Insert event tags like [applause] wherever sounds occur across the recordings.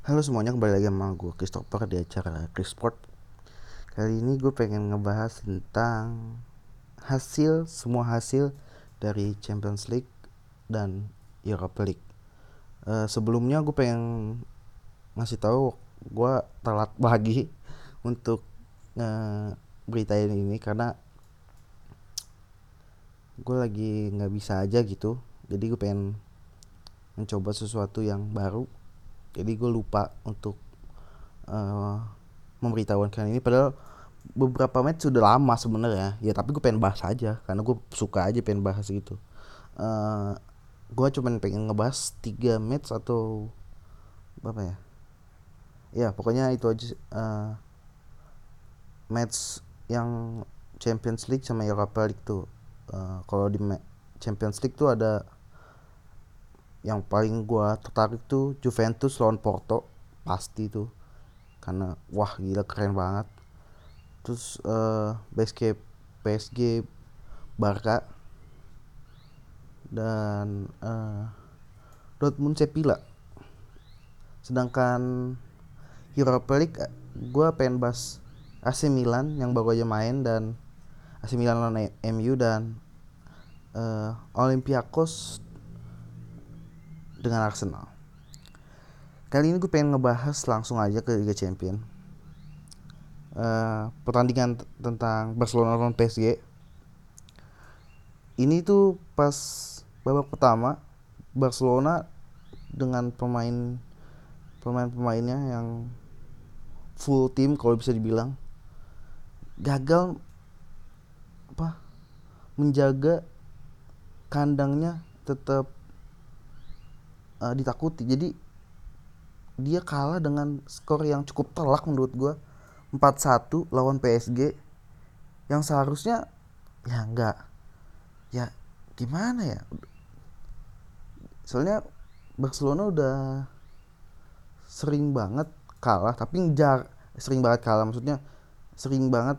Halo semuanya, kembali lagi sama gue Christopher di acara Chrisport Kali ini gue pengen ngebahas tentang hasil, semua hasil dari Champions League dan Europa League. Uh, Sebelumnya gue pengen ngasih tahu gue telat pagi untuk uh, beritain ini karena gue lagi nggak bisa aja gitu. Jadi gue pengen mencoba sesuatu yang baru jadi gue lupa untuk uh, memberitahukan ini. Padahal beberapa match sudah lama sebenarnya. Ya tapi gue pengen bahas aja. Karena gue suka aja pengen bahas gitu. Uh, gue cuman pengen ngebahas tiga match atau apa ya? Ya pokoknya itu aja uh, match yang Champions League sama Europa League tuh. Uh, kalau di Champions League tuh ada yang paling gua tertarik tuh Juventus lawan Porto. Pasti tuh. Karena wah gila keren banget. Terus uh, eh, PSG Barca. Dan uh, Dortmund Sevilla. Sedangkan Europa League gue pengen bahas AC Milan yang baru aja main dan AC Milan lawan MU dan uh, Olympiakos dengan Arsenal. Kali ini gue pengen ngebahas langsung aja ke Liga Champion. Uh, pertandingan tentang Barcelona lawan PSG. Ini tuh pas babak pertama Barcelona dengan pemain pemain-pemainnya yang full tim kalau bisa dibilang gagal apa menjaga kandangnya tetap uh, ditakuti. Jadi dia kalah dengan skor yang cukup telak menurut gue 4-1 lawan PSG yang seharusnya ya enggak. Ya gimana ya? Soalnya Barcelona udah sering banget kalah tapi jar sering banget kalah. Maksudnya sering banget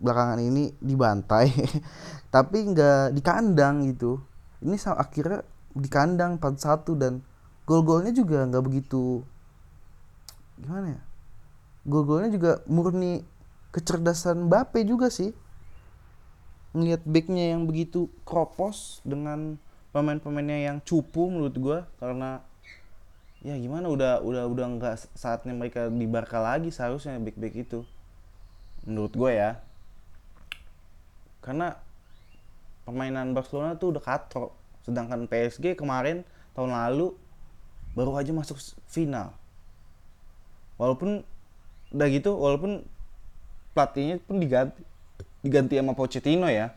belakangan ini dibantai [laughs] tapi nggak di kandang gitu. Ini akhirnya di kandang 4-1 dan gol-golnya juga nggak begitu gimana ya? Gol-golnya juga murni kecerdasan Mbappe juga sih. Ngelihat backnya yang begitu kropos dengan pemain-pemainnya yang cupu menurut gue karena ya gimana udah udah udah nggak saatnya mereka di Barca lagi seharusnya back back itu. Menurut gue ya. Karena permainan Barcelona tuh udah katrok sedangkan PSG kemarin tahun lalu baru aja masuk final. Walaupun udah gitu walaupun pelatihnya pun diganti diganti sama Pochettino ya.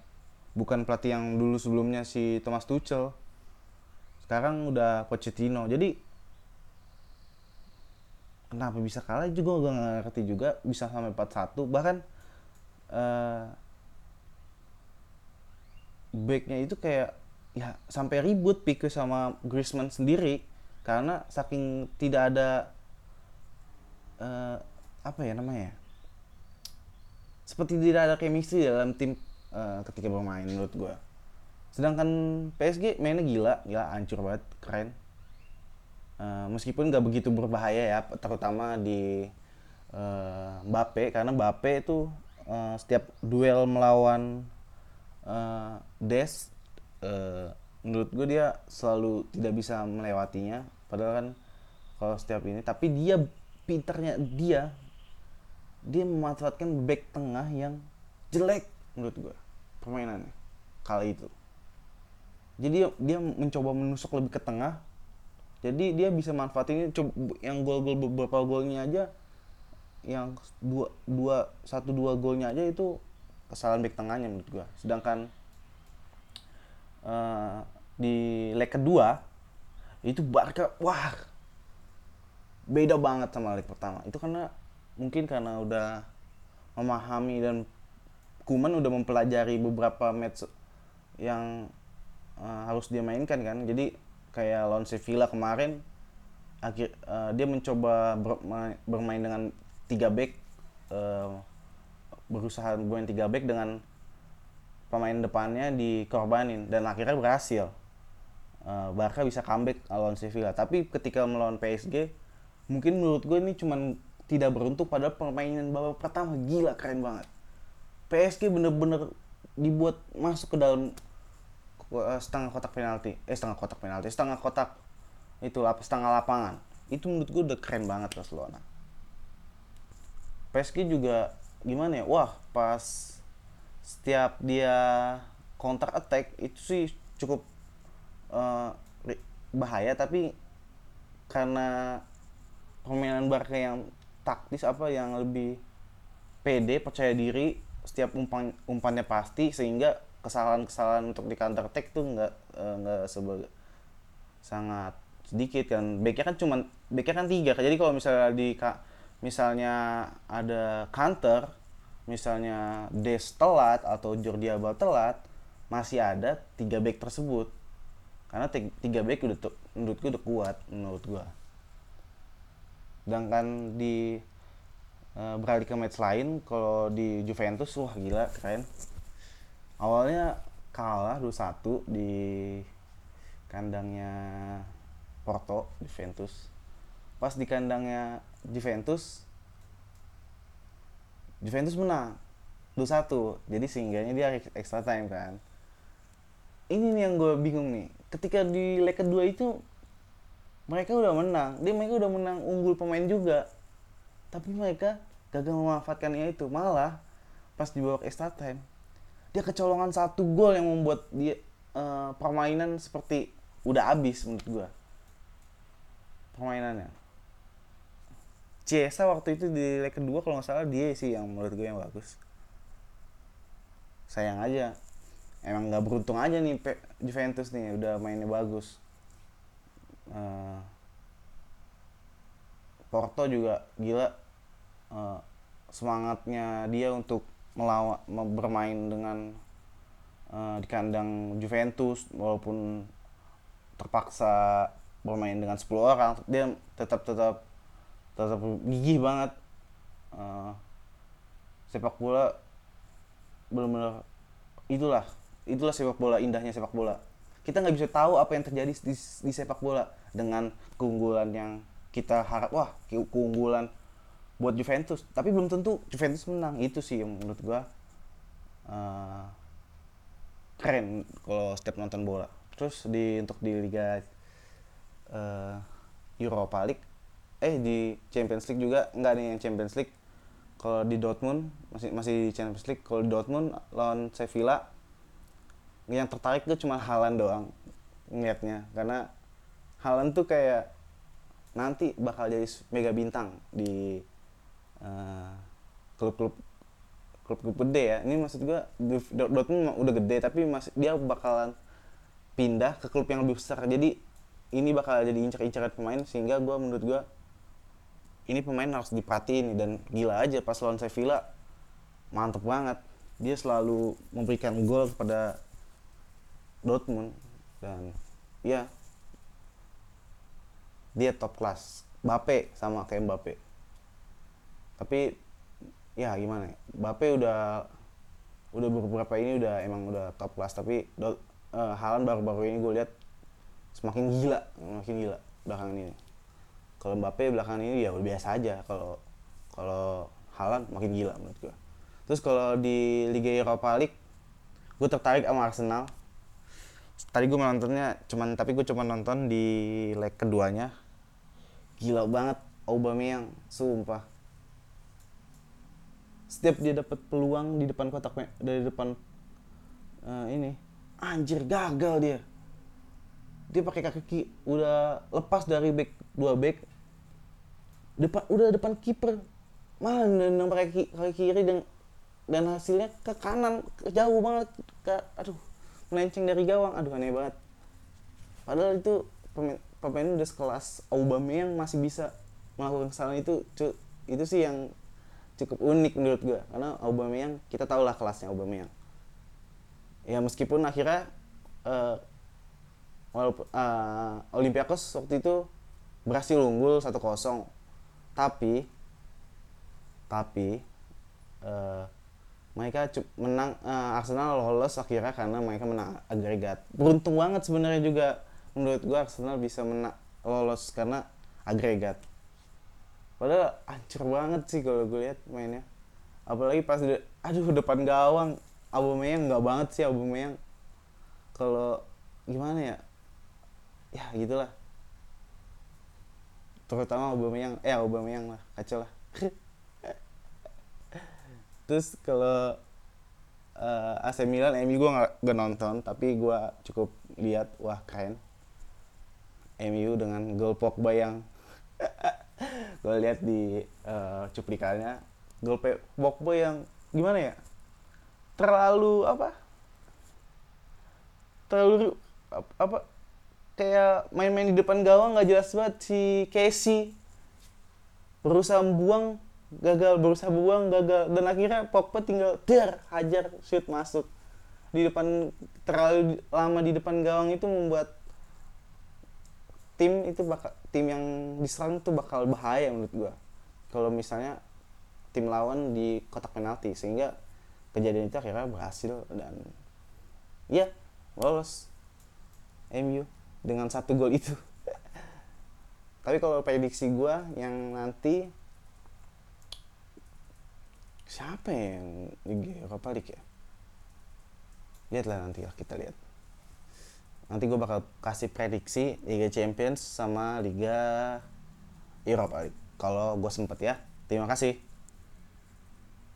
Bukan pelatih yang dulu sebelumnya si Thomas Tuchel. Sekarang udah Pochettino. Jadi kenapa bisa kalah juga gue gak ngerti juga. Bisa sampai 4-1 bahkan uh, backnya itu kayak ya sampai ribut Pique sama Griezmann sendiri karena saking tidak ada uh, apa ya namanya seperti tidak ada chemistry dalam tim uh, ketika bermain menurut gue sedangkan PSG mainnya gila gila hancur banget keren. Uh, meskipun nggak begitu berbahaya ya terutama di uh, Mbappe karena Mbappe itu uh, setiap duel melawan uh, Des uh, menurut gue dia selalu tidak bisa melewatinya. Padahal kan kalau setiap ini tapi dia pinternya dia dia memanfaatkan back tengah yang jelek menurut gue permainannya kali itu. Jadi dia, mencoba menusuk lebih ke tengah. Jadi dia bisa manfaatin yang gol-gol beberapa golnya aja yang dua dua satu dua golnya aja itu kesalahan back tengahnya menurut gue sedangkan uh, di leg kedua itu Barca wah beda banget sama leg pertama. Itu karena mungkin karena udah memahami dan Kuman udah mempelajari beberapa match yang uh, harus dia mainkan kan. Jadi kayak lawan Sevilla kemarin akhir uh, dia mencoba bermain, bermain dengan tiga back uh, berusaha bermain tiga back dengan pemain depannya dikorbanin dan akhirnya berhasil. Uh, Barca bisa comeback lawan Sevilla. Tapi ketika melawan PSG mungkin menurut gue ini cuman tidak beruntung pada permainan babak pertama. Gila keren banget. PSG bener-bener dibuat masuk ke dalam uh, setengah kotak penalti. Eh setengah kotak penalti setengah kotak itu setengah lapangan. Itu menurut gue udah keren banget Barcelona. PSG juga gimana ya? Wah pas setiap dia counter attack itu sih cukup uh, bahaya. Tapi karena permainan Barca yang taktis apa yang lebih pede percaya diri setiap umpan umpannya pasti sehingga kesalahan-kesalahan untuk di counter attack tuh nggak eh, nggak uh, sebagai sangat sedikit kan. Backnya kan cuma backnya kan tiga. Jadi kalau misalnya di misalnya ada counter misalnya Des telat atau Jordi Alba telat masih ada tiga back tersebut. Karena tiga back udah menurut gue udah kuat menurut gue sedangkan di uh, beralih ke match lain kalau di Juventus wah gila keren. Awalnya kalah 2-1 di kandangnya Porto Juventus. Pas di kandangnya Juventus Juventus menang 2-1 jadi sehingganya dia extra time kan. Ini nih yang gue bingung nih. Ketika di leg kedua itu mereka udah menang. Dia mereka udah menang unggul pemain juga. Tapi mereka gagal memanfaatkannya itu. Malah pas di babak extra time dia kecolongan satu gol yang membuat dia uh, permainan seperti udah habis menurut gua. Permainannya Ciesa waktu itu di leg kedua kalau nggak salah dia sih yang menurut gue yang bagus. Sayang aja. Emang nggak beruntung aja nih Juventus nih udah mainnya bagus. Uh, Porto juga gila. Uh, semangatnya dia untuk melawan bermain dengan uh, di kandang Juventus walaupun terpaksa bermain dengan 10 orang dia tetap tetap tetap gigih banget. Uh, sepak bola benar-benar itulah itulah sepak bola indahnya sepak bola. Kita nggak bisa tahu apa yang terjadi di, di sepak bola dengan keunggulan yang kita harap. Wah keunggulan buat Juventus. Tapi belum tentu Juventus menang. Itu sih yang menurut gua uh, keren kalau setiap nonton bola. Terus di untuk di Liga uh, Europa League eh di Champions League juga nggak nih yang Champions League. Kalau di Dortmund masih masih di Champions League. Kalau Dortmund lawan Sevilla yang tertarik tuh cuma Halan doang ngeliatnya. Karena Halan tuh kayak nanti bakal jadi mega bintang di uh, klub-klub klub-klub gede ya. Ini maksud gua Dortmund udah gede tapi masih dia bakalan pindah ke klub yang lebih besar. Jadi ini bakal jadi incar-incaran pemain sehingga gua menurut gua ini pemain harus diperhatiin dan gila aja pas lawan Sevilla. Mantep banget. Dia selalu memberikan gol kepada Dortmund dan ya dia top kelas Bape sama kayak Bape tapi ya gimana ya Bape udah udah beberapa ini udah emang udah top kelas tapi uh, eh, Halan baru-baru ini gue lihat semakin gila semakin gila belakangan ini kalau Mbappe belakangan ini ya udah biasa aja. Kalau kalau Halan makin gila menurut gue terus kalau di Liga Europa League gue tertarik sama Arsenal. Tadi gue nontonnya cuman tapi gue cuma nonton di leg keduanya. Gila banget Aubameyang sumpah. Setiap dia dapat peluang di depan kotak dari depan uh, ini anjir gagal dia. Dia pakai kaki udah lepas dari back dua back depan udah depan kiper. Mana yang pakai kaki kiri dan dan hasilnya ke kanan ke jauh banget. Ke aduh melenceng dari gawang. Aduh aneh banget. Padahal itu pemain pemain udah sekelas Aubameyang masih bisa melakukan kesalahan itu itu sih yang cukup unik menurut gue karena Aubameyang kita tahu lah kelasnya Aubameyang. Ya meskipun akhirnya uh, walaupun uh, Olympiakos waktu itu berhasil unggul 1-0 tapi tapi uh, mereka menang uh, Arsenal lolos akhirnya karena mereka menang agregat. Beruntung banget sebenarnya juga menurut gua Arsenal bisa menang lolos karena agregat. Padahal hancur banget sih kalau gue lihat mainnya. Apalagi pas de aduh depan gawang. Aubameyang nggak banget sih Aubameyang. Kalau gimana ya? Ya gitulah terutama Aubameyang. Eh Aubameyang lah. Kacau lah. [laughs] Terus kalau uh, AC Milan MU gue nggak nonton tapi gue cukup lihat wah keren. MU dengan gol Pogba yang [laughs] gue lihat di uh, cuplikannya gol Pogba yang gimana ya? Terlalu apa? Terlalu apa kayak main-main di depan gawang nggak jelas banget. Si Casey berusaha buang gagal berusaha buang gagal. Dan akhirnya Pogba tinggal der hajar shoot masuk. Di depan terlalu lama di depan gawang itu membuat tim itu bakal tim yang diserang tuh bakal bahaya menurut gua. Kalau misalnya tim lawan di kotak penalti sehingga kejadian itu akhirnya berhasil dan ya lolos MU dengan satu gol itu. [laughs] Tapi kalau prediksi gua yang nanti siapa yang Liga Europa League ya? Lihatlah nanti lah kita lihat. Nanti gue bakal kasih prediksi Liga Champions sama Liga Europa League. Kalau gue sempet ya terima kasih